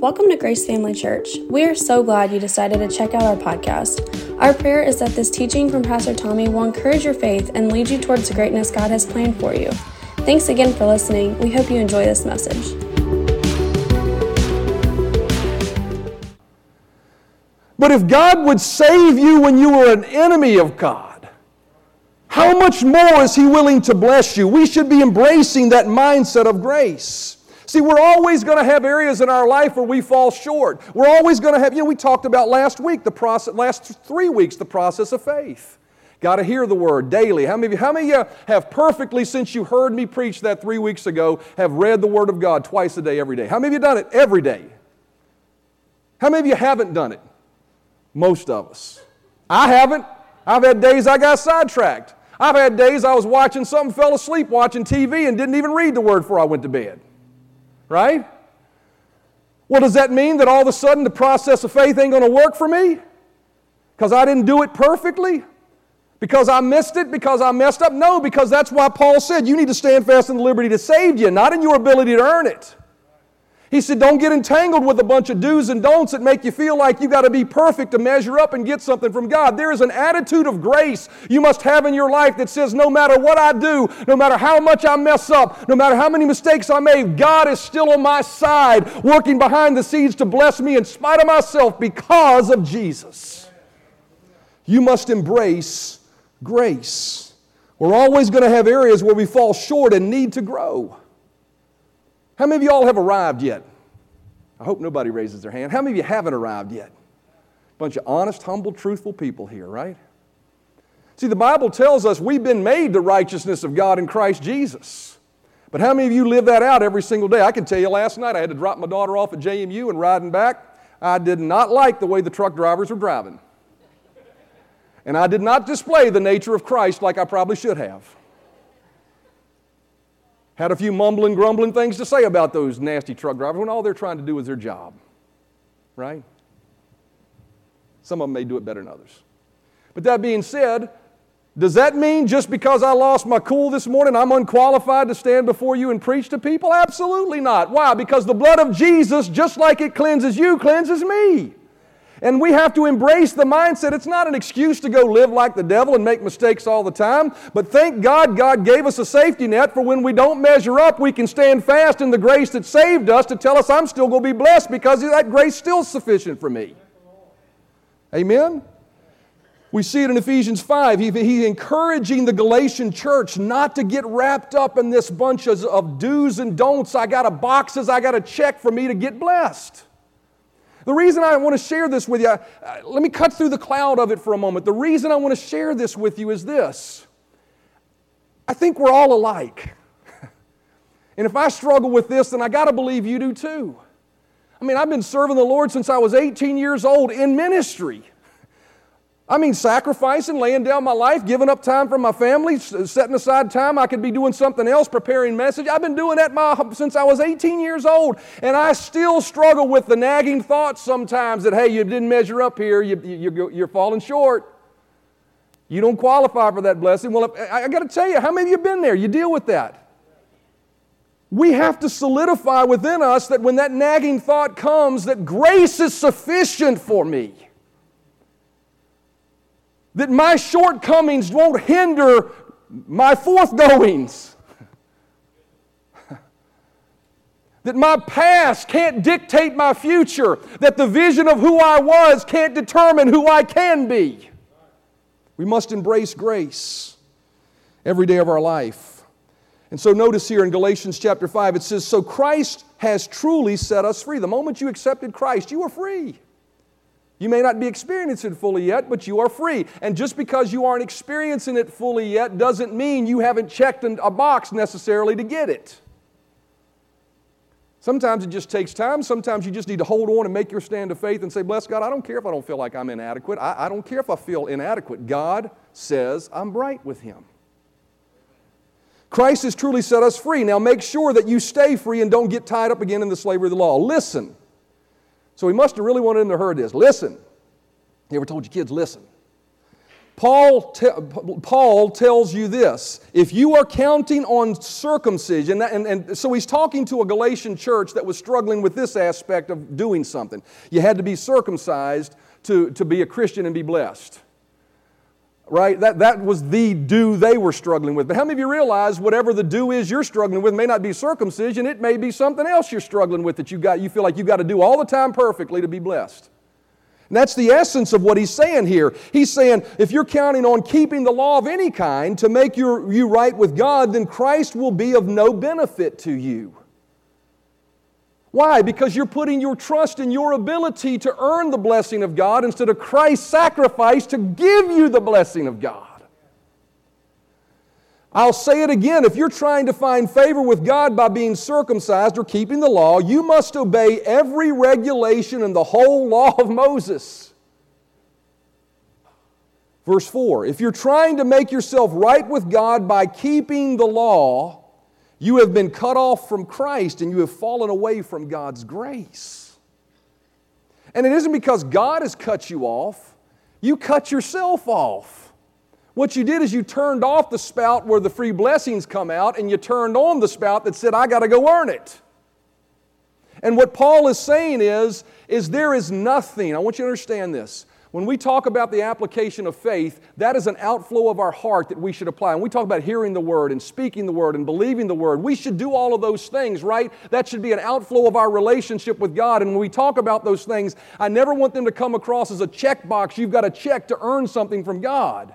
Welcome to Grace Family Church. We are so glad you decided to check out our podcast. Our prayer is that this teaching from Pastor Tommy will encourage your faith and lead you towards the greatness God has planned for you. Thanks again for listening. We hope you enjoy this message. But if God would save you when you were an enemy of God, how much more is He willing to bless you? We should be embracing that mindset of grace. See, we're always going to have areas in our life where we fall short. We're always going to have, you know, we talked about last week, the process, last three weeks, the process of faith. Got to hear the word daily. How many, of you, how many of you have perfectly, since you heard me preach that three weeks ago, have read the word of God twice a day, every day? How many of you done it every day? How many of you haven't done it? Most of us. I haven't. I've had days I got sidetracked. I've had days I was watching something, fell asleep watching TV, and didn't even read the word before I went to bed right? Well, does that mean that all of a sudden the process of faith ain't going to work for me? Because I didn't do it perfectly? Because I missed it? Because I messed up? No, because that's why Paul said you need to stand fast in the liberty that saved you, not in your ability to earn it. He said, Don't get entangled with a bunch of do's and don'ts that make you feel like you've got to be perfect to measure up and get something from God. There is an attitude of grace you must have in your life that says, No matter what I do, no matter how much I mess up, no matter how many mistakes I make, God is still on my side, working behind the scenes to bless me in spite of myself because of Jesus. You must embrace grace. We're always going to have areas where we fall short and need to grow. How many of y'all have arrived yet? I hope nobody raises their hand. How many of you haven't arrived yet? Bunch of honest, humble, truthful people here, right? See, the Bible tells us we've been made the righteousness of God in Christ Jesus. But how many of you live that out every single day? I can tell you last night I had to drop my daughter off at JMU and riding back. I did not like the way the truck drivers were driving. And I did not display the nature of Christ like I probably should have. Had a few mumbling, grumbling things to say about those nasty truck drivers when all they're trying to do is their job. Right? Some of them may do it better than others. But that being said, does that mean just because I lost my cool this morning, I'm unqualified to stand before you and preach to people? Absolutely not. Why? Because the blood of Jesus, just like it cleanses you, cleanses me. And we have to embrace the mindset. It's not an excuse to go live like the devil and make mistakes all the time. But thank God, God gave us a safety net for when we don't measure up, we can stand fast in the grace that saved us to tell us I'm still going to be blessed because that grace still sufficient for me. Amen? We see it in Ephesians 5. He, he's encouraging the Galatian church not to get wrapped up in this bunch of, of do's and don'ts. I got a boxes I got to check for me to get blessed. The reason I want to share this with you, uh, let me cut through the cloud of it for a moment. The reason I want to share this with you is this I think we're all alike. and if I struggle with this, then I got to believe you do too. I mean, I've been serving the Lord since I was 18 years old in ministry. I mean, sacrificing, laying down my life, giving up time for my family, setting aside time I could be doing something else, preparing message. I've been doing that my, since I was 18 years old, and I still struggle with the nagging thoughts sometimes that, hey, you didn't measure up here, you, you, you're falling short. You don't qualify for that blessing. Well, I, I got to tell you, how many of you been there? You deal with that. We have to solidify within us that when that nagging thought comes, that grace is sufficient for me that my shortcomings won't hinder my forthgoings. that my past can't dictate my future. That the vision of who I was can't determine who I can be. We must embrace grace every day of our life. And so notice here in Galatians chapter 5, it says, So Christ has truly set us free. The moment you accepted Christ, you were free. You may not be experiencing it fully yet, but you are free. And just because you aren't experiencing it fully yet doesn't mean you haven't checked a box necessarily to get it. Sometimes it just takes time. Sometimes you just need to hold on and make your stand of faith and say, Bless God, I don't care if I don't feel like I'm inadequate. I, I don't care if I feel inadequate. God says I'm right with Him. Christ has truly set us free. Now make sure that you stay free and don't get tied up again in the slavery of the law. Listen. So he must have really wanted them to hear this. Listen. You ever told your kids, listen? Paul, te- Paul tells you this if you are counting on circumcision, and, and so he's talking to a Galatian church that was struggling with this aspect of doing something. You had to be circumcised to, to be a Christian and be blessed. Right? That, that was the do they were struggling with. But how many of you realize whatever the do is you're struggling with may not be circumcision, it may be something else you're struggling with that you, got, you feel like you've got to do all the time perfectly to be blessed? And that's the essence of what he's saying here. He's saying if you're counting on keeping the law of any kind to make your, you right with God, then Christ will be of no benefit to you. Why? Because you're putting your trust in your ability to earn the blessing of God instead of Christ's sacrifice to give you the blessing of God. I'll say it again if you're trying to find favor with God by being circumcised or keeping the law, you must obey every regulation in the whole law of Moses. Verse 4 If you're trying to make yourself right with God by keeping the law, you have been cut off from Christ and you have fallen away from God's grace. And it isn't because God has cut you off, you cut yourself off. What you did is you turned off the spout where the free blessings come out and you turned on the spout that said, I got to go earn it. And what Paul is saying is, is there is nothing, I want you to understand this. When we talk about the application of faith, that is an outflow of our heart that we should apply. And we talk about hearing the word and speaking the word and believing the word. We should do all of those things, right? That should be an outflow of our relationship with God. And when we talk about those things, I never want them to come across as a checkbox you've got to check to earn something from God.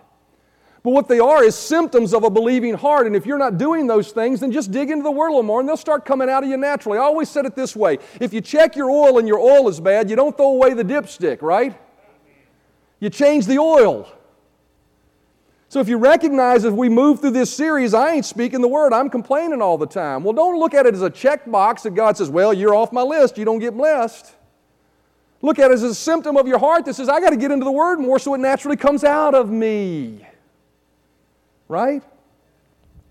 But what they are is symptoms of a believing heart. And if you're not doing those things, then just dig into the Word a little more and they'll start coming out of you naturally. I always said it this way if you check your oil and your oil is bad, you don't throw away the dipstick, right? You change the oil. So if you recognize as we move through this series, I ain't speaking the word, I'm complaining all the time. Well, don't look at it as a checkbox that God says, well, you're off my list, you don't get blessed. Look at it as a symptom of your heart that says, I got to get into the word more so it naturally comes out of me right?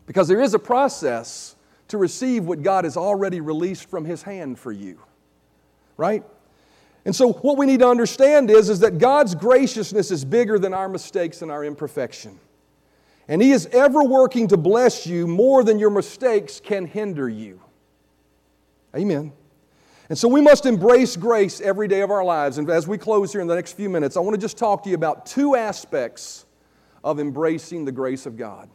Because there is a process to receive what God has already released from His hand for you, right? And so, what we need to understand is, is that God's graciousness is bigger than our mistakes and our imperfection. And He is ever working to bless you more than your mistakes can hinder you. Amen. And so we must embrace grace every day of our lives. And as we close here in the next few minutes, I want to just talk to you about two aspects of embracing the grace of God.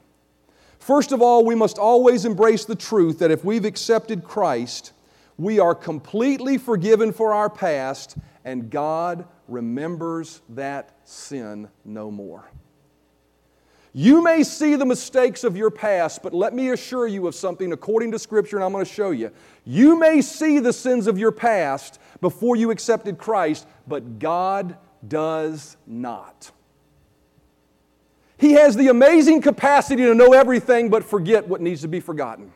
First of all, we must always embrace the truth that if we've accepted Christ, we are completely forgiven for our past, and God remembers that sin no more. You may see the mistakes of your past, but let me assure you of something according to Scripture, and I'm going to show you. You may see the sins of your past before you accepted Christ, but God does not. He has the amazing capacity to know everything but forget what needs to be forgotten.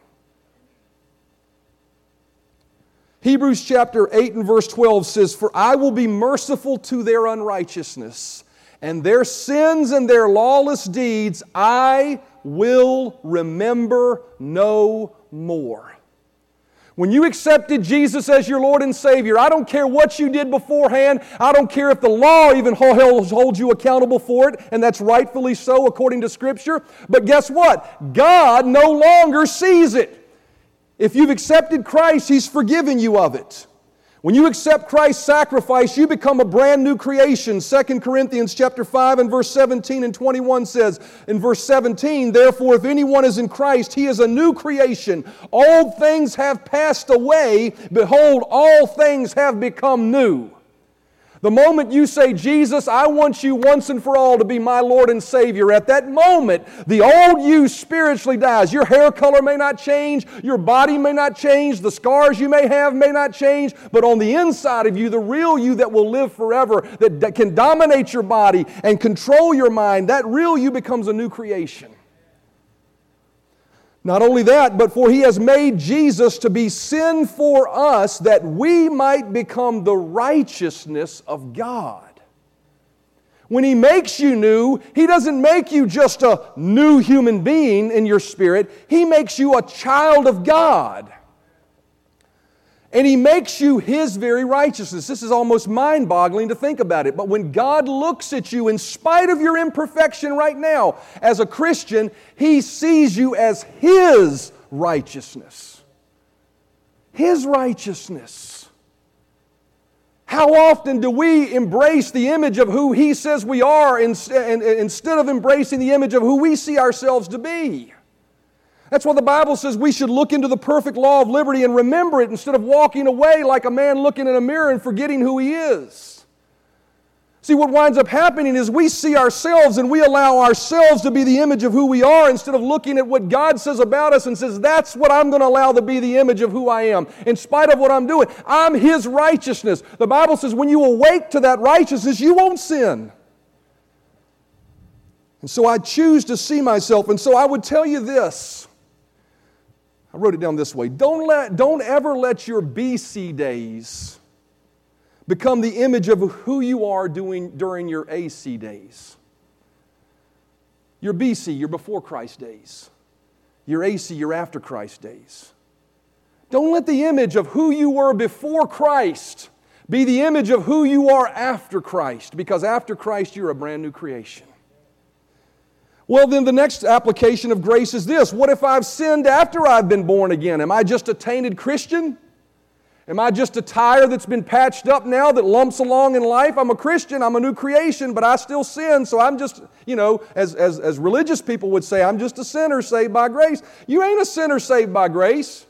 Hebrews chapter 8 and verse 12 says, For I will be merciful to their unrighteousness, and their sins and their lawless deeds I will remember no more. When you accepted Jesus as your Lord and Savior, I don't care what you did beforehand. I don't care if the law even holds you accountable for it, and that's rightfully so according to Scripture. But guess what? God no longer sees it. If you've accepted Christ, He's forgiven you of it. When you accept Christ's sacrifice, you become a brand new creation. 2 Corinthians chapter 5 and verse 17 and 21 says in verse 17, Therefore, if anyone is in Christ, he is a new creation. All things have passed away. Behold, all things have become new. The moment you say, Jesus, I want you once and for all to be my Lord and Savior, at that moment, the old you spiritually dies. Your hair color may not change, your body may not change, the scars you may have may not change, but on the inside of you, the real you that will live forever, that, that can dominate your body and control your mind, that real you becomes a new creation. Not only that, but for he has made Jesus to be sin for us that we might become the righteousness of God. When he makes you new, he doesn't make you just a new human being in your spirit, he makes you a child of God. And He makes you His very righteousness. This is almost mind boggling to think about it. But when God looks at you, in spite of your imperfection right now, as a Christian, He sees you as His righteousness. His righteousness. How often do we embrace the image of who He says we are instead of embracing the image of who we see ourselves to be? That's why the Bible says we should look into the perfect law of liberty and remember it instead of walking away like a man looking in a mirror and forgetting who he is. See, what winds up happening is we see ourselves and we allow ourselves to be the image of who we are instead of looking at what God says about us and says, that's what I'm going to allow to be the image of who I am. In spite of what I'm doing, I'm His righteousness. The Bible says when you awake to that righteousness, you won't sin. And so I choose to see myself. And so I would tell you this I wrote it down this way don't, let, don't ever let your BC days become the image of who you are doing during your AC days. Your BC, your before Christ days. Your AC, your after Christ days. Don't let the image of who you were before Christ be the image of who you are after Christ, because after Christ, you're a brand new creation. Well, then the next application of grace is this What if I've sinned after I've been born again? Am I just a tainted Christian? Am I just a tire that's been patched up now that lumps along in life? I'm a Christian, I'm a new creation, but I still sin, so I'm just, you know, as, as, as religious people would say, I'm just a sinner saved by grace. You ain't a sinner saved by grace.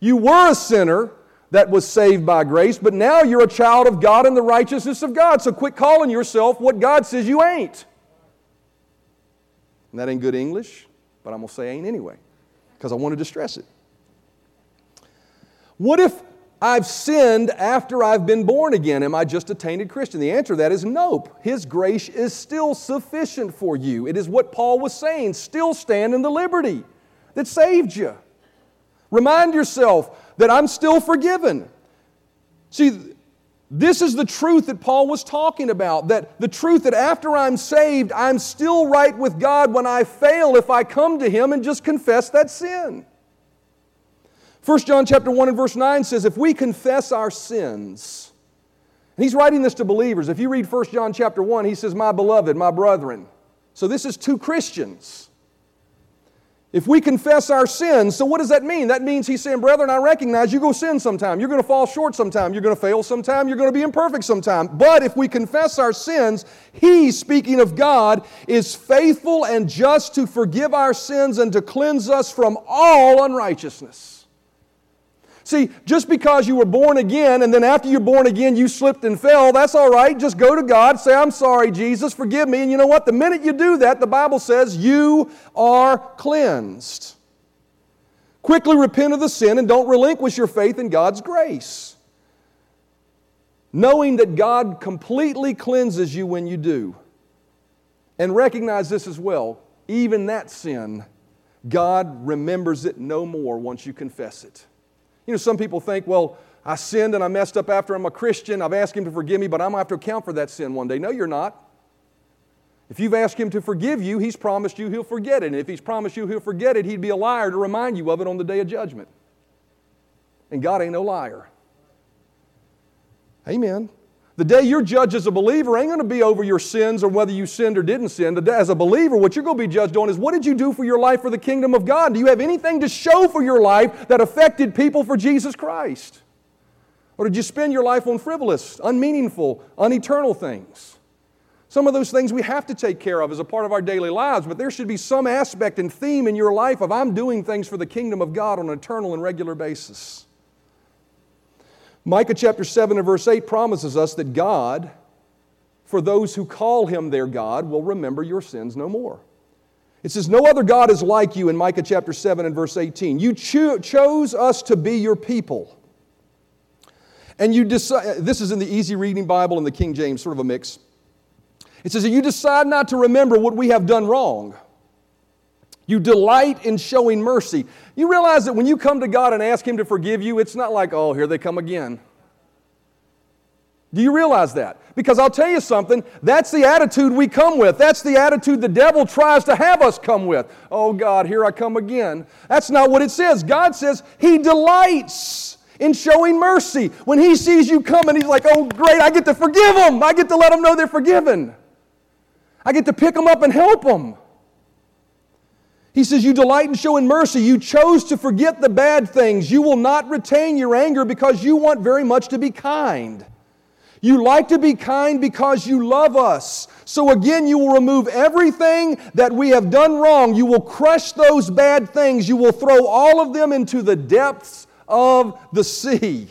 You were a sinner that was saved by grace, but now you're a child of God and the righteousness of God. So quit calling yourself what God says you ain't. And that ain't good English, but I'm going to say ain't anyway, because I wanted to stress it. What if I've sinned after I've been born again? Am I just a tainted Christian? The answer to that is nope. His grace is still sufficient for you. It is what Paul was saying still stand in the liberty that saved you. Remind yourself that I'm still forgiven. See, this is the truth that Paul was talking about. That the truth that after I'm saved, I'm still right with God when I fail if I come to Him and just confess that sin. 1 John chapter 1 and verse 9 says, if we confess our sins, and he's writing this to believers. If you read 1 John chapter 1, he says, My beloved, my brethren. So this is two Christians. If we confess our sins, so what does that mean? That means he's saying, Brethren, I recognize you go sin sometime. You're going to fall short sometime. You're going to fail sometime. You're going to be imperfect sometime. But if we confess our sins, he, speaking of God, is faithful and just to forgive our sins and to cleanse us from all unrighteousness. See, just because you were born again and then after you're born again you slipped and fell, that's all right. Just go to God, say, I'm sorry, Jesus, forgive me. And you know what? The minute you do that, the Bible says you are cleansed. Quickly repent of the sin and don't relinquish your faith in God's grace. Knowing that God completely cleanses you when you do. And recognize this as well even that sin, God remembers it no more once you confess it. You know, some people think, well, I sinned and I messed up after I'm a Christian. I've asked Him to forgive me, but I'm going to have to account for that sin one day. No, you're not. If you've asked Him to forgive you, He's promised you He'll forget it. And if He's promised you He'll forget it, He'd be a liar to remind you of it on the day of judgment. And God ain't no liar. Amen. The day you're judged as a believer ain't going to be over your sins or whether you sinned or didn't sin. As a believer, what you're going to be judged on is what did you do for your life for the kingdom of God? Do you have anything to show for your life that affected people for Jesus Christ? Or did you spend your life on frivolous, unmeaningful, uneternal things? Some of those things we have to take care of as a part of our daily lives, but there should be some aspect and theme in your life of I'm doing things for the kingdom of God on an eternal and regular basis. Micah chapter 7 and verse 8 promises us that God, for those who call him their God, will remember your sins no more. It says, No other God is like you in Micah chapter 7 and verse 18. You cho- chose us to be your people. And you decide, this is in the Easy Reading Bible and the King James, sort of a mix. It says, that You decide not to remember what we have done wrong. You delight in showing mercy. You realize that when you come to God and ask Him to forgive you, it's not like, oh, here they come again. Do you realize that? Because I'll tell you something, that's the attitude we come with. That's the attitude the devil tries to have us come with. Oh God, here I come again. That's not what it says. God says He delights in showing mercy. When He sees you coming, He's like, oh, great, I get to forgive them. I get to let them know they're forgiven. I get to pick them up and help them. He says, You delight in showing mercy. You chose to forget the bad things. You will not retain your anger because you want very much to be kind. You like to be kind because you love us. So again, you will remove everything that we have done wrong. You will crush those bad things. You will throw all of them into the depths of the sea.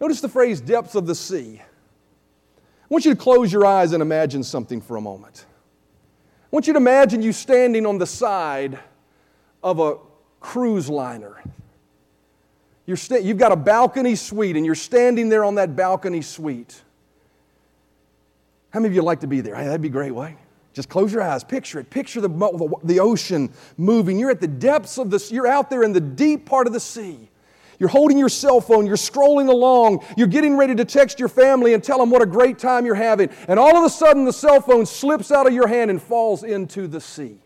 Notice the phrase depths of the sea. I want you to close your eyes and imagine something for a moment. Want you to imagine you standing on the side of a cruise liner. You're sta- you've got a balcony suite, and you're standing there on that balcony suite. How many of you like to be there? Hey, that'd be great, way. Just close your eyes, picture it. Picture the, the ocean moving. You're at the depths of this, you're out there in the deep part of the sea. You're holding your cell phone, you're scrolling along, you're getting ready to text your family and tell them what a great time you're having, and all of a sudden the cell phone slips out of your hand and falls into the sea.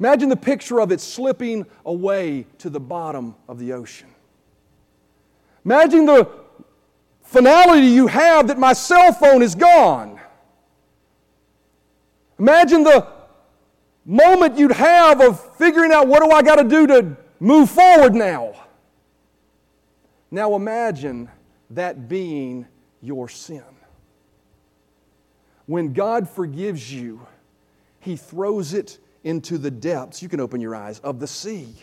Imagine the picture of it slipping away to the bottom of the ocean. Imagine the finality you have that my cell phone is gone. Imagine the moment you'd have of figuring out what do I got to do to move forward now. Now imagine that being your sin. When God forgives you, He throws it into the depths, you can open your eyes, of the sea.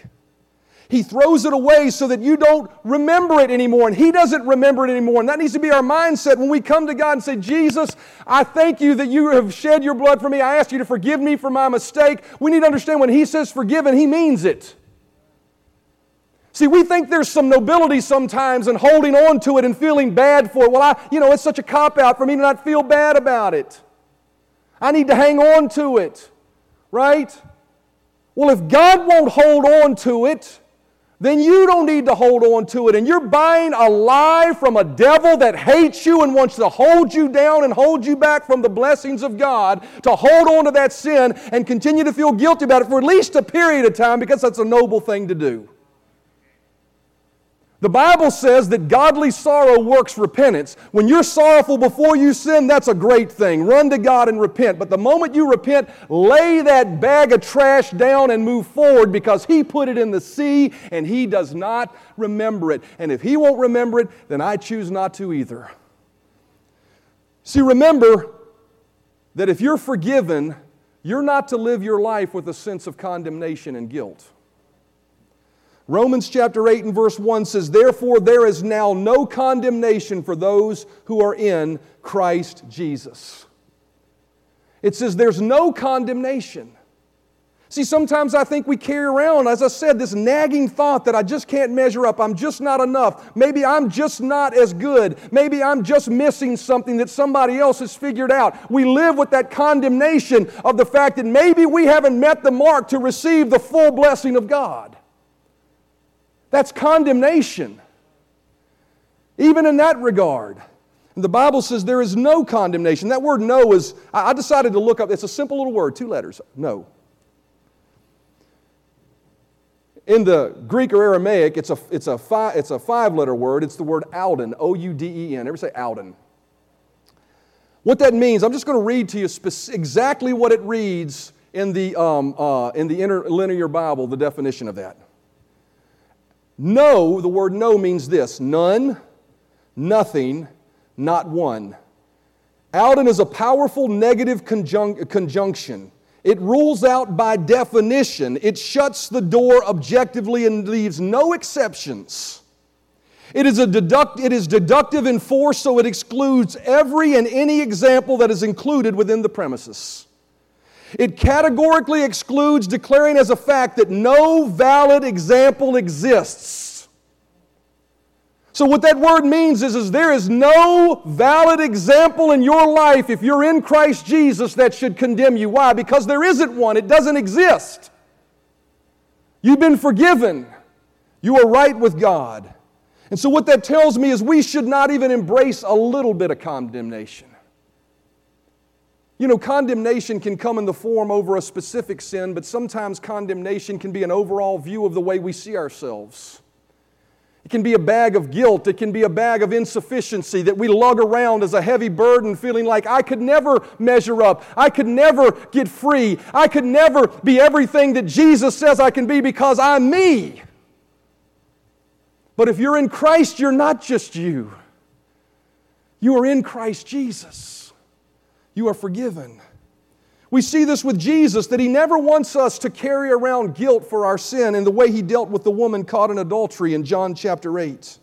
He throws it away so that you don't remember it anymore, and He doesn't remember it anymore. And that needs to be our mindset when we come to God and say, Jesus, I thank you that you have shed your blood for me. I ask you to forgive me for my mistake. We need to understand when He says forgiven, He means it. See, we think there's some nobility sometimes in holding on to it and feeling bad for it. Well, I, you know, it's such a cop out for me to not feel bad about it. I need to hang on to it, right? Well, if God won't hold on to it, then you don't need to hold on to it. And you're buying a lie from a devil that hates you and wants to hold you down and hold you back from the blessings of God to hold on to that sin and continue to feel guilty about it for at least a period of time because that's a noble thing to do. The Bible says that godly sorrow works repentance. When you're sorrowful before you sin, that's a great thing. Run to God and repent. But the moment you repent, lay that bag of trash down and move forward because He put it in the sea and He does not remember it. And if He won't remember it, then I choose not to either. See, remember that if you're forgiven, you're not to live your life with a sense of condemnation and guilt. Romans chapter 8 and verse 1 says, Therefore, there is now no condemnation for those who are in Christ Jesus. It says there's no condemnation. See, sometimes I think we carry around, as I said, this nagging thought that I just can't measure up. I'm just not enough. Maybe I'm just not as good. Maybe I'm just missing something that somebody else has figured out. We live with that condemnation of the fact that maybe we haven't met the mark to receive the full blessing of God. That's condemnation. Even in that regard. And the Bible says there is no condemnation. That word no is, I decided to look up, it's a simple little word, two letters, no. In the Greek or Aramaic, it's a, it's a, five, it's a five letter word. It's the word Ouden, O U D E N. Ever say Ouden? What that means, I'm just going to read to you exactly what it reads in the, um, uh, in the interlinear Bible, the definition of that. No, the word no means this none, nothing, not one. Ouden is a powerful negative conjunc- conjunction. It rules out by definition. It shuts the door objectively and leaves no exceptions. It is, a deduct, it is deductive in force, so it excludes every and any example that is included within the premises. It categorically excludes declaring as a fact that no valid example exists. So, what that word means is, is there is no valid example in your life if you're in Christ Jesus that should condemn you. Why? Because there isn't one, it doesn't exist. You've been forgiven, you are right with God. And so, what that tells me is we should not even embrace a little bit of condemnation. You know, condemnation can come in the form over a specific sin, but sometimes condemnation can be an overall view of the way we see ourselves. It can be a bag of guilt. It can be a bag of insufficiency that we lug around as a heavy burden, feeling like I could never measure up. I could never get free. I could never be everything that Jesus says I can be because I'm me. But if you're in Christ, you're not just you. You are in Christ Jesus. You are forgiven. We see this with Jesus that he never wants us to carry around guilt for our sin in the way he dealt with the woman caught in adultery in John chapter 8.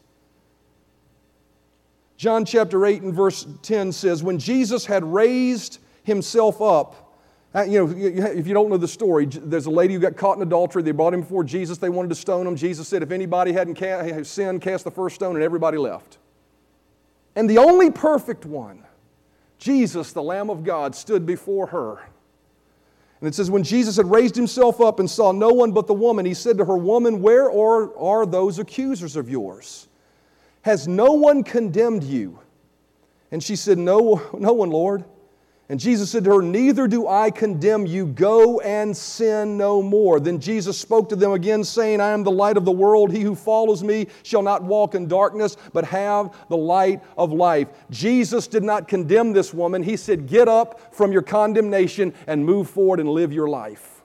John chapter 8 and verse 10 says, When Jesus had raised himself up, uh, you know, if you don't know the story, there's a lady who got caught in adultery. They brought him before Jesus. They wanted to stone him. Jesus said, If anybody hadn't sinned, cast the first stone, and everybody left. And the only perfect one, Jesus, the Lamb of God, stood before her. And it says, When Jesus had raised himself up and saw no one but the woman, he said to her, Woman, where are, are those accusers of yours? Has no one condemned you? And she said, No, no one, Lord. And Jesus said to her, Neither do I condemn you. Go and sin no more. Then Jesus spoke to them again, saying, I am the light of the world. He who follows me shall not walk in darkness, but have the light of life. Jesus did not condemn this woman. He said, Get up from your condemnation and move forward and live your life.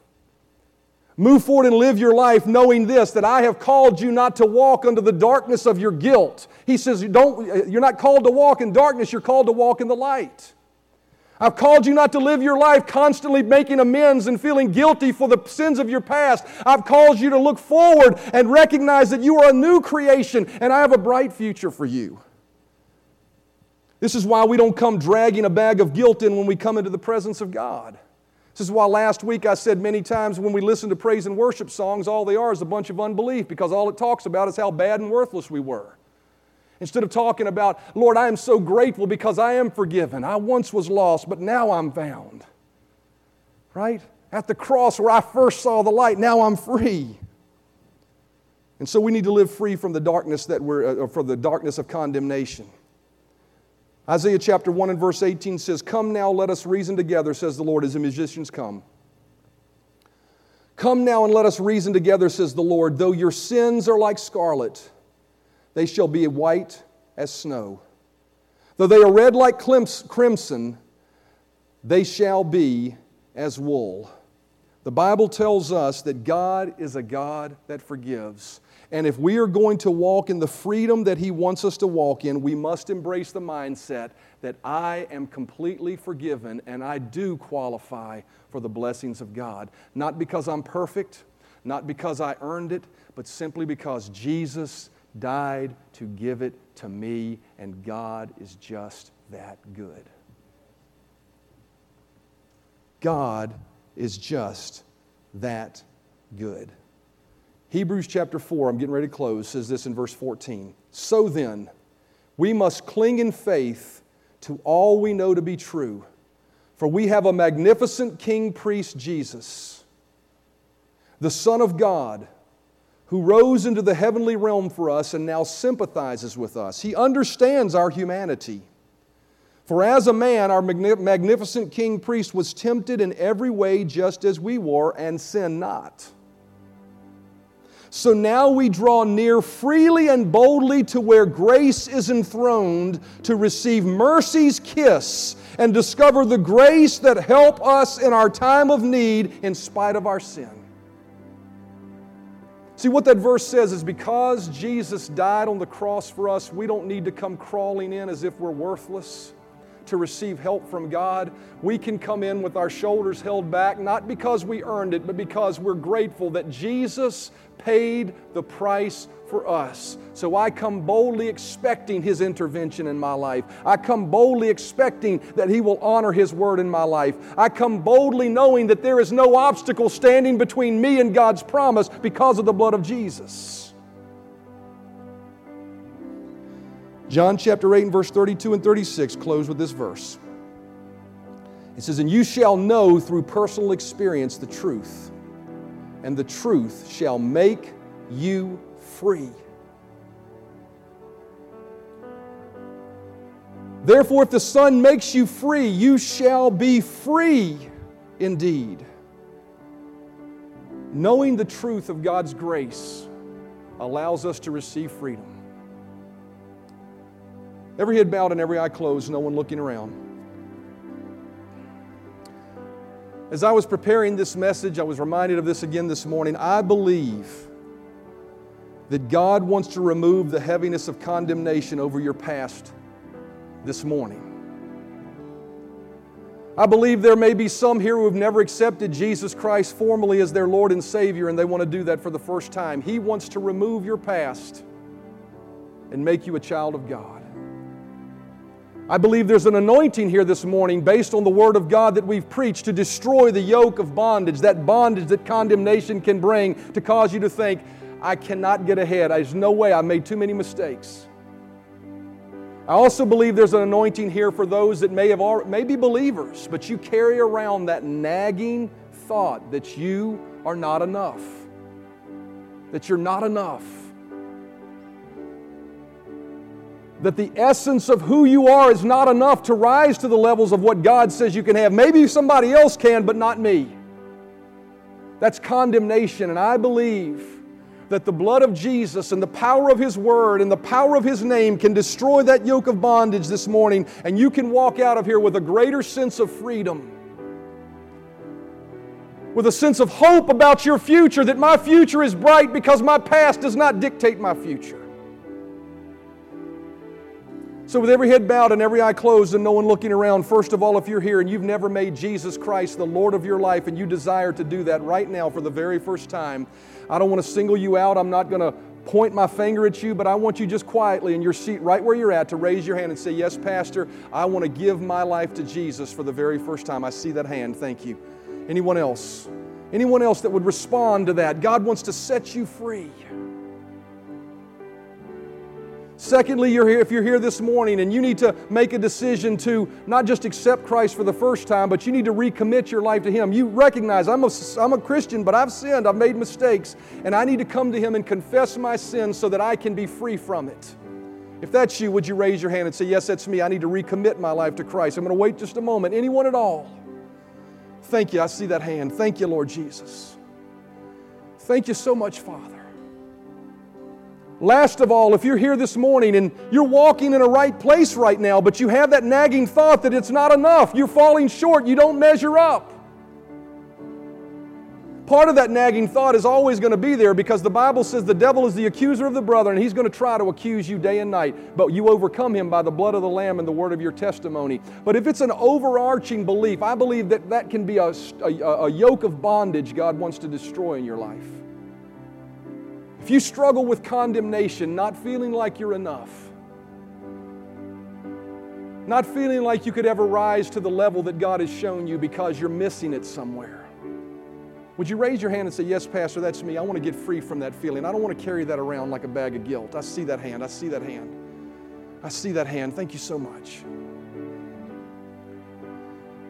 Move forward and live your life knowing this that I have called you not to walk under the darkness of your guilt. He says, don't, You're not called to walk in darkness, you're called to walk in the light. I've called you not to live your life constantly making amends and feeling guilty for the sins of your past. I've called you to look forward and recognize that you are a new creation and I have a bright future for you. This is why we don't come dragging a bag of guilt in when we come into the presence of God. This is why last week I said many times when we listen to praise and worship songs, all they are is a bunch of unbelief because all it talks about is how bad and worthless we were. Instead of talking about, Lord, I am so grateful because I am forgiven. I once was lost, but now I'm found. Right? At the cross where I first saw the light, now I'm free. And so we need to live free from the darkness that we're, uh, from the darkness of condemnation. Isaiah chapter 1 and verse 18 says, Come now, let us reason together, says the Lord, as the musicians come. Come now and let us reason together, says the Lord, though your sins are like scarlet they shall be white as snow. Though they are red like crimson, they shall be as wool. The Bible tells us that God is a God that forgives. And if we are going to walk in the freedom that He wants us to walk in, we must embrace the mindset that I am completely forgiven and I do qualify for the blessings of God. Not because I'm perfect, not because I earned it, but simply because Jesus died to give it to me, and God is just that good. God is just that good. Hebrews chapter 4, I'm getting ready to close, says this in verse 14. So then, we must cling in faith to all we know to be true, for we have a magnificent King priest, Jesus, the Son of God who rose into the heavenly realm for us and now sympathizes with us. He understands our humanity. For as a man, our magnificent king priest was tempted in every way just as we were and sinned not. So now we draw near freely and boldly to where grace is enthroned to receive mercy's kiss and discover the grace that help us in our time of need in spite of our sin. See, what that verse says is because Jesus died on the cross for us, we don't need to come crawling in as if we're worthless to receive help from God. We can come in with our shoulders held back, not because we earned it, but because we're grateful that Jesus paid the price for us. So I come boldly expecting His intervention in my life. I come boldly expecting that He will honor His word in my life. I come boldly knowing that there is no obstacle standing between me and God's promise because of the blood of Jesus. John chapter 8 and verse 32 and 36 close with this verse. It says, And you shall know through personal experience the truth, and the truth shall make you free. Therefore, if the Son makes you free, you shall be free indeed. Knowing the truth of God's grace, allows us to receive freedom. Every head bowed and every eye closed, no one looking around. As I was preparing this message, I was reminded of this again this morning. I believe that God wants to remove the heaviness of condemnation over your past this morning. I believe there may be some here who have never accepted Jesus Christ formally as their Lord and Savior, and they want to do that for the first time. He wants to remove your past and make you a child of God. I believe there's an anointing here this morning based on the Word of God that we've preached to destroy the yoke of bondage, that bondage that condemnation can bring to cause you to think, I cannot get ahead. There's no way. I made too many mistakes. I also believe there's an anointing here for those that may have already, may be believers, but you carry around that nagging thought that you are not enough. That you're not enough. That the essence of who you are is not enough to rise to the levels of what God says you can have. Maybe somebody else can, but not me. That's condemnation, and I believe that the blood of Jesus and the power of His Word and the power of His name can destroy that yoke of bondage this morning, and you can walk out of here with a greater sense of freedom. With a sense of hope about your future, that my future is bright because my past does not dictate my future. So, with every head bowed and every eye closed and no one looking around, first of all, if you're here and you've never made Jesus Christ the Lord of your life and you desire to do that right now for the very first time, I don't want to single you out. I'm not going to point my finger at you, but I want you just quietly in your seat, right where you're at, to raise your hand and say, Yes, Pastor, I want to give my life to Jesus for the very first time. I see that hand. Thank you. Anyone else? Anyone else that would respond to that? God wants to set you free. Secondly, you're here, if you're here this morning and you need to make a decision to not just accept Christ for the first time, but you need to recommit your life to Him. You recognize I'm a, I'm a Christian, but I've sinned, I've made mistakes, and I need to come to Him and confess my sins so that I can be free from it. If that's you, would you raise your hand and say, Yes, that's me. I need to recommit my life to Christ. I'm going to wait just a moment. Anyone at all? Thank you. I see that hand. Thank you, Lord Jesus. Thank you so much, Father. Last of all, if you're here this morning and you're walking in a right place right now, but you have that nagging thought that it's not enough, you're falling short, you don't measure up. Part of that nagging thought is always going to be there because the Bible says the devil is the accuser of the brother and he's going to try to accuse you day and night, but you overcome him by the blood of the Lamb and the word of your testimony. But if it's an overarching belief, I believe that that can be a, a, a yoke of bondage God wants to destroy in your life. If you struggle with condemnation, not feeling like you're enough, not feeling like you could ever rise to the level that God has shown you because you're missing it somewhere, would you raise your hand and say, Yes, Pastor, that's me. I want to get free from that feeling. I don't want to carry that around like a bag of guilt. I see that hand. I see that hand. I see that hand. Thank you so much.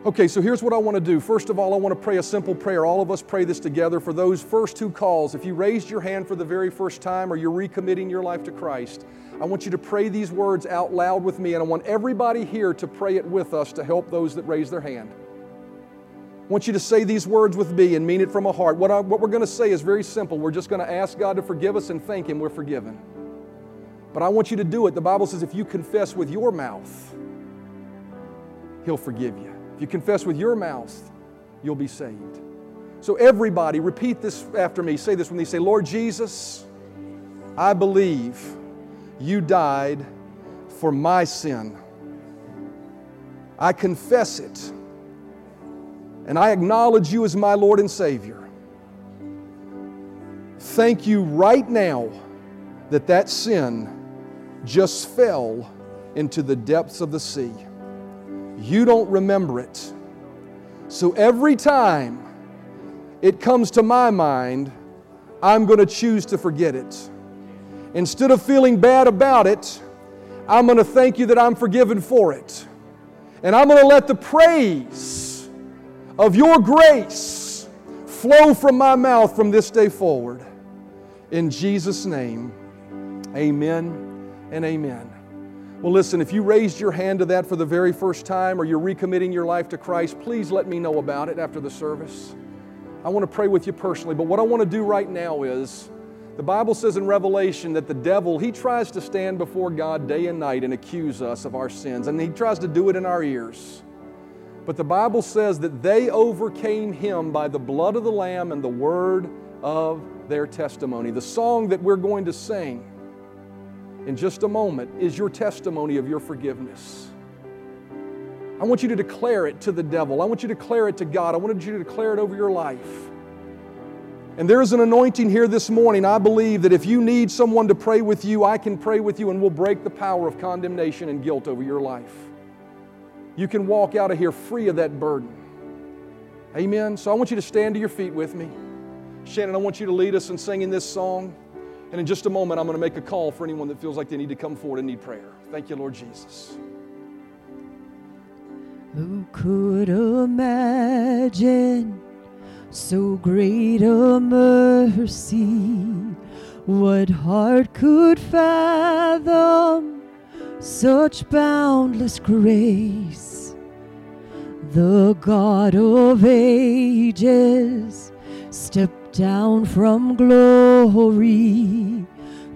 Okay, so here's what I want to do. First of all, I want to pray a simple prayer. All of us pray this together for those first two calls. If you raised your hand for the very first time or you're recommitting your life to Christ, I want you to pray these words out loud with me, and I want everybody here to pray it with us to help those that raise their hand. I want you to say these words with me and mean it from a heart. What, I, what we're going to say is very simple. We're just going to ask God to forgive us and thank Him we're forgiven. But I want you to do it. The Bible says if you confess with your mouth, He'll forgive you. If you confess with your mouth, you'll be saved. So, everybody, repeat this after me. Say this when they say, Lord Jesus, I believe you died for my sin. I confess it, and I acknowledge you as my Lord and Savior. Thank you right now that that sin just fell into the depths of the sea you don't remember it. So every time it comes to my mind, I'm going to choose to forget it. Instead of feeling bad about it, I'm going to thank you that I'm forgiven for it. And I'm going to let the praise of your grace flow from my mouth from this day forward. In Jesus' name, amen and amen. Well, listen, if you raised your hand to that for the very first time or you're recommitting your life to Christ, please let me know about it after the service. I want to pray with you personally, but what I want to do right now is The Bible says in Revelation that the devil, he tries to stand before God day and night and accuse us of our sins, and he tries to do it in our ears. But the Bible says that they overcame him by the blood of the Lamb and the word of their testimony. The song that we're going to sing in just a moment is your testimony of your forgiveness. I want you to declare it to the devil. I want you to declare it to God. I wanted you to declare it over your life. And there is an anointing here this morning. I believe that if you need someone to pray with you, I can pray with you and we'll break the power of condemnation and guilt over your life. You can walk out of here free of that burden. Amen. So I want you to stand to your feet with me. Shannon, I want you to lead us in singing this song. And in just a moment, I'm going to make a call for anyone that feels like they need to come forward and need prayer. Thank you, Lord Jesus. Who could imagine? so great a mercy. What heart could fathom such boundless grace? The God of ages stepped down from glory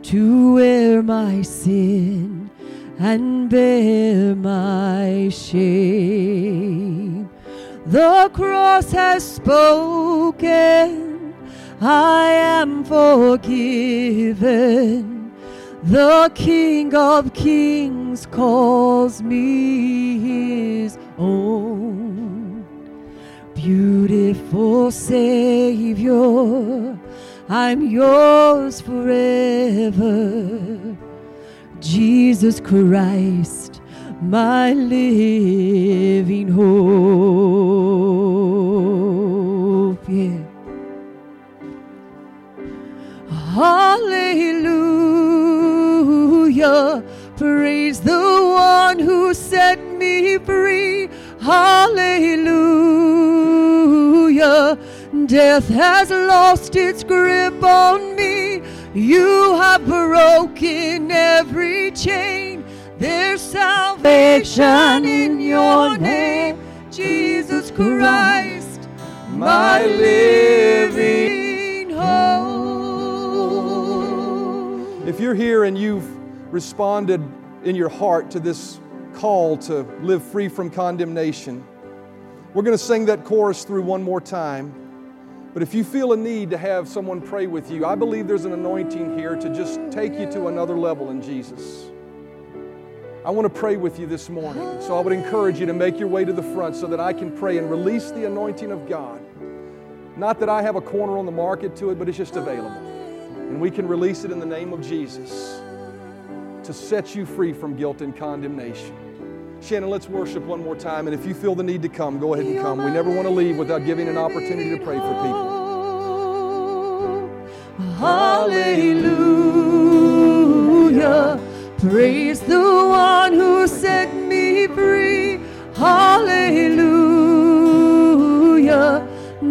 to wear my sin and bear my shame. The cross has spoken, I am forgiven. The King of Kings calls me his own. Beautiful Savior, I'm yours forever. Jesus Christ my living hope. Yeah. Hallelujah. Praise the one who set me free. Hallelujah. Death has lost its grip on me. You have broken every chain. There's salvation in your name, Jesus Christ, my living hope. If you're here and you've responded in your heart to this call to live free from condemnation, we're going to sing that chorus through one more time. But if you feel a need to have someone pray with you, I believe there's an anointing here to just take you to another level in Jesus. I want to pray with you this morning. So I would encourage you to make your way to the front so that I can pray and release the anointing of God. Not that I have a corner on the market to it, but it's just available. And we can release it in the name of Jesus to set you free from guilt and condemnation. Shannon, let's worship one more time. And if you feel the need to come, go ahead and come. We never want to leave without giving an opportunity to pray for people. Hallelujah. Praise the one who set me free. Hallelujah.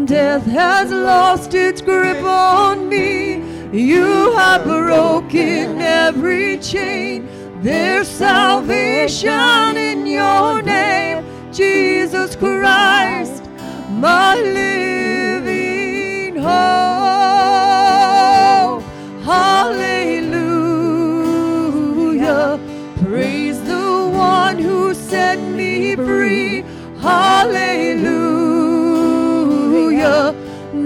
Death has lost its grip on me. You have broken every chain. There's salvation in your name, Jesus Christ, my living hope. Hallelujah. Praise the one who set me free. Hallelujah.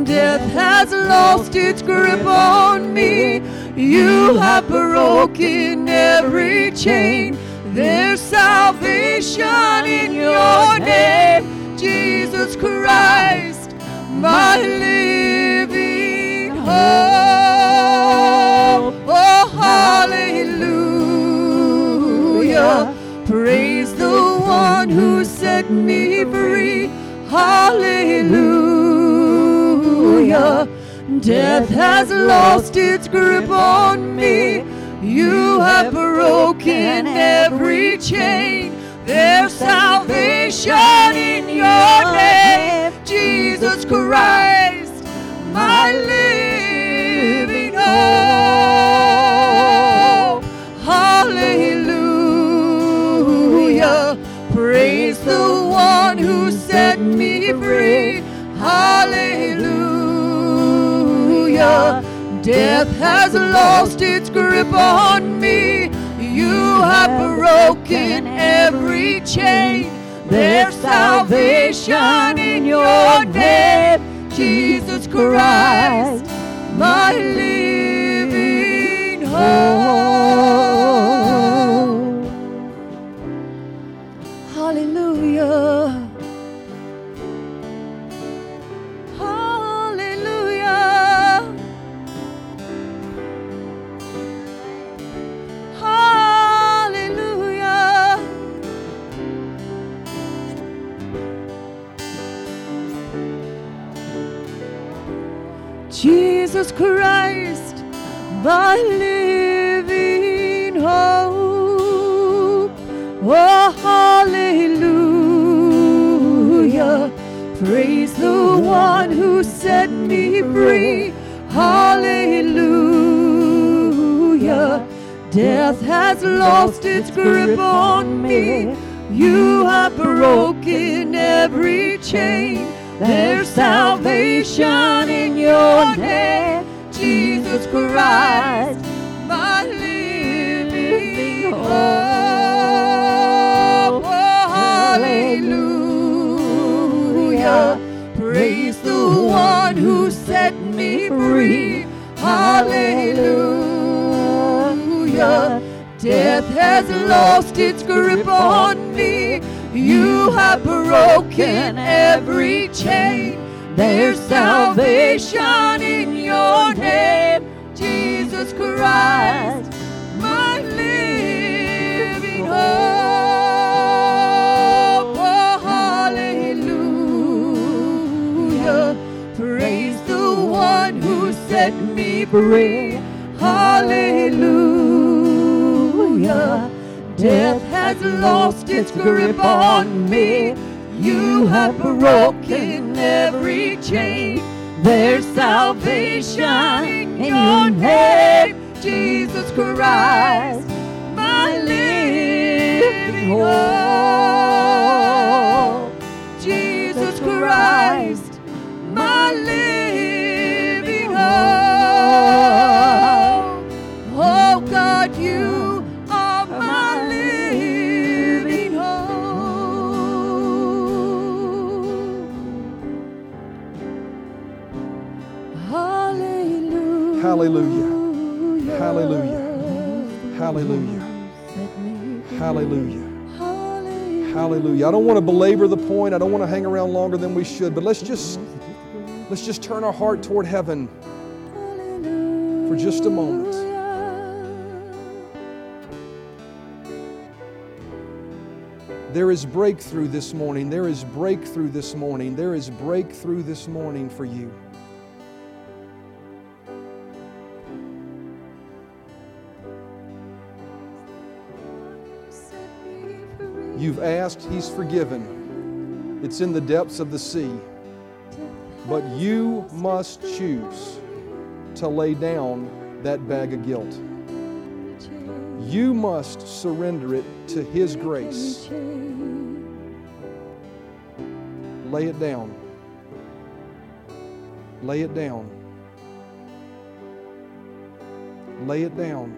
Death has lost its grip on me. You have broken every chain. There's salvation in your name, Jesus Christ, my living hope. Oh, hallelujah. Praise the one who set me free. Hallelujah. Death has lost its grip on me. You have broken every chain. There's salvation in your name, Jesus Christ, my living hope. Hallelujah. Praise the one who set me free. Hallelujah. Death has lost its grip on me. You have broken every chain. There's salvation in your name, Jesus Christ, my living hope. Broken every chain. There's salvation in your name, Jesus Christ, my living hope. Oh, hallelujah. Praise the one who set me free. Hallelujah. Death has lost its grip on me. You have broken every chain. There's salvation in your name, Jesus Christ, my living hope. Jesus Christ, my living Hallelujah. Hallelujah. Hallelujah. Hallelujah. Hallelujah. I don't want to belabor the point. I don't want to hang around longer than we should, but let's just let's just turn our heart toward heaven for just a moment. There is breakthrough this morning. There is breakthrough this morning. There is breakthrough this morning for you. You've asked, He's forgiven. It's in the depths of the sea. But you must choose to lay down that bag of guilt. You must surrender it to His grace. Lay it down. Lay it down. Lay it down.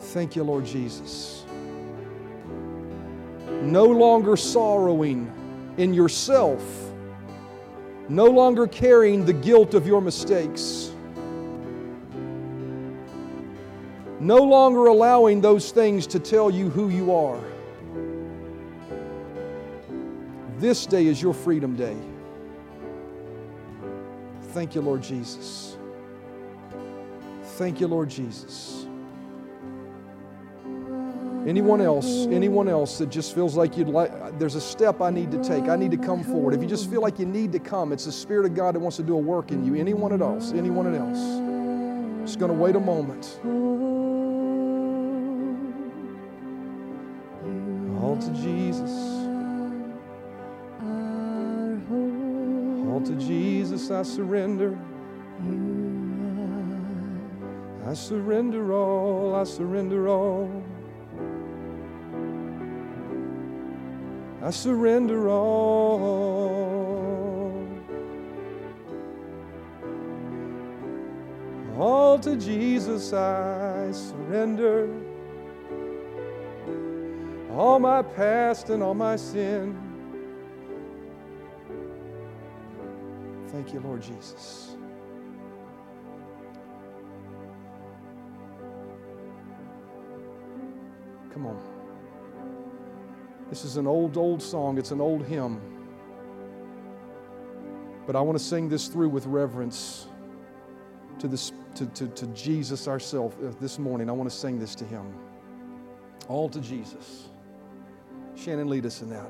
Thank you, Lord Jesus. No longer sorrowing in yourself, no longer carrying the guilt of your mistakes, no longer allowing those things to tell you who you are. This day is your freedom day. Thank you, Lord Jesus. Thank you, Lord Jesus. Anyone else, anyone else that just feels like you'd like, there's a step I need to take. I need to come forward. If you just feel like you need to come, it's the Spirit of God that wants to do a work in you. Anyone else, anyone else. Just going to wait a moment. All to Jesus. All to Jesus I surrender. I surrender all, I surrender all. I surrender all. All to Jesus I surrender. All my past and all my sin. Thank you, Lord Jesus. Come on. This is an old, old song. It's an old hymn. But I want to sing this through with reverence to, this, to, to, to Jesus ourselves uh, this morning. I want to sing this to Him. All to Jesus. Shannon, lead us in that.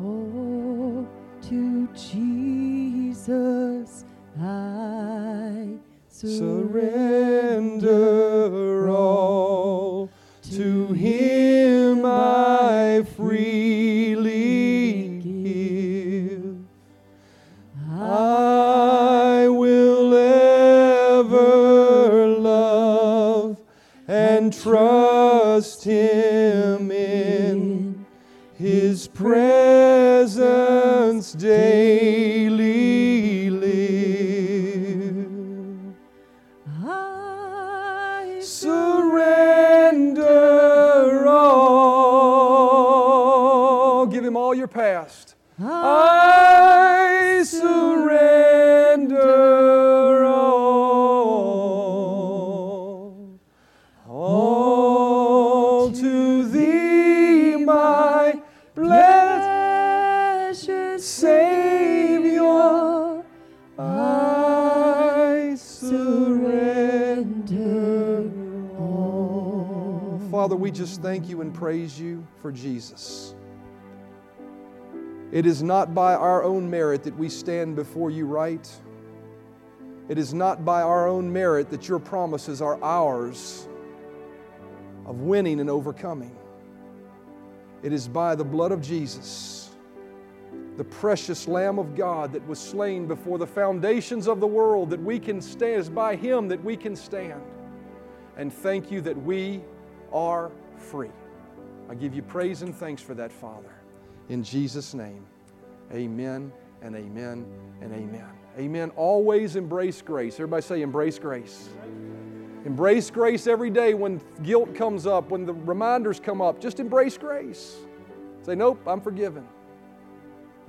Oh, to Jesus I Surrender thank you and praise you for Jesus. It is not by our own merit that we stand before you right. It is not by our own merit that your promises are ours of winning and overcoming. It is by the blood of Jesus, the precious Lamb of God that was slain before the foundations of the world, that we can stand. It is by Him that we can stand. And thank you that we are free. I give you praise and thanks for that, Father. In Jesus' name, amen and amen and amen. Amen. Always embrace grace. Everybody say, embrace grace. Embrace grace every day when guilt comes up, when the reminders come up. Just embrace grace. Say, nope, I'm forgiven.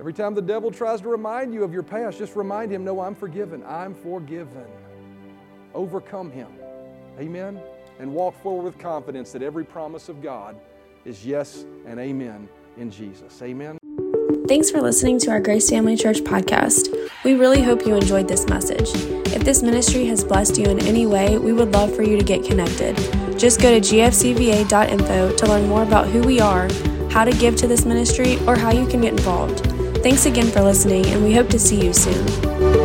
Every time the devil tries to remind you of your past, just remind him, no, I'm forgiven. I'm forgiven. Overcome him. Amen. And walk forward with confidence that every promise of God is yes and amen in Jesus. Amen. Thanks for listening to our Grace Family Church podcast. We really hope you enjoyed this message. If this ministry has blessed you in any way, we would love for you to get connected. Just go to gfcva.info to learn more about who we are, how to give to this ministry, or how you can get involved. Thanks again for listening, and we hope to see you soon.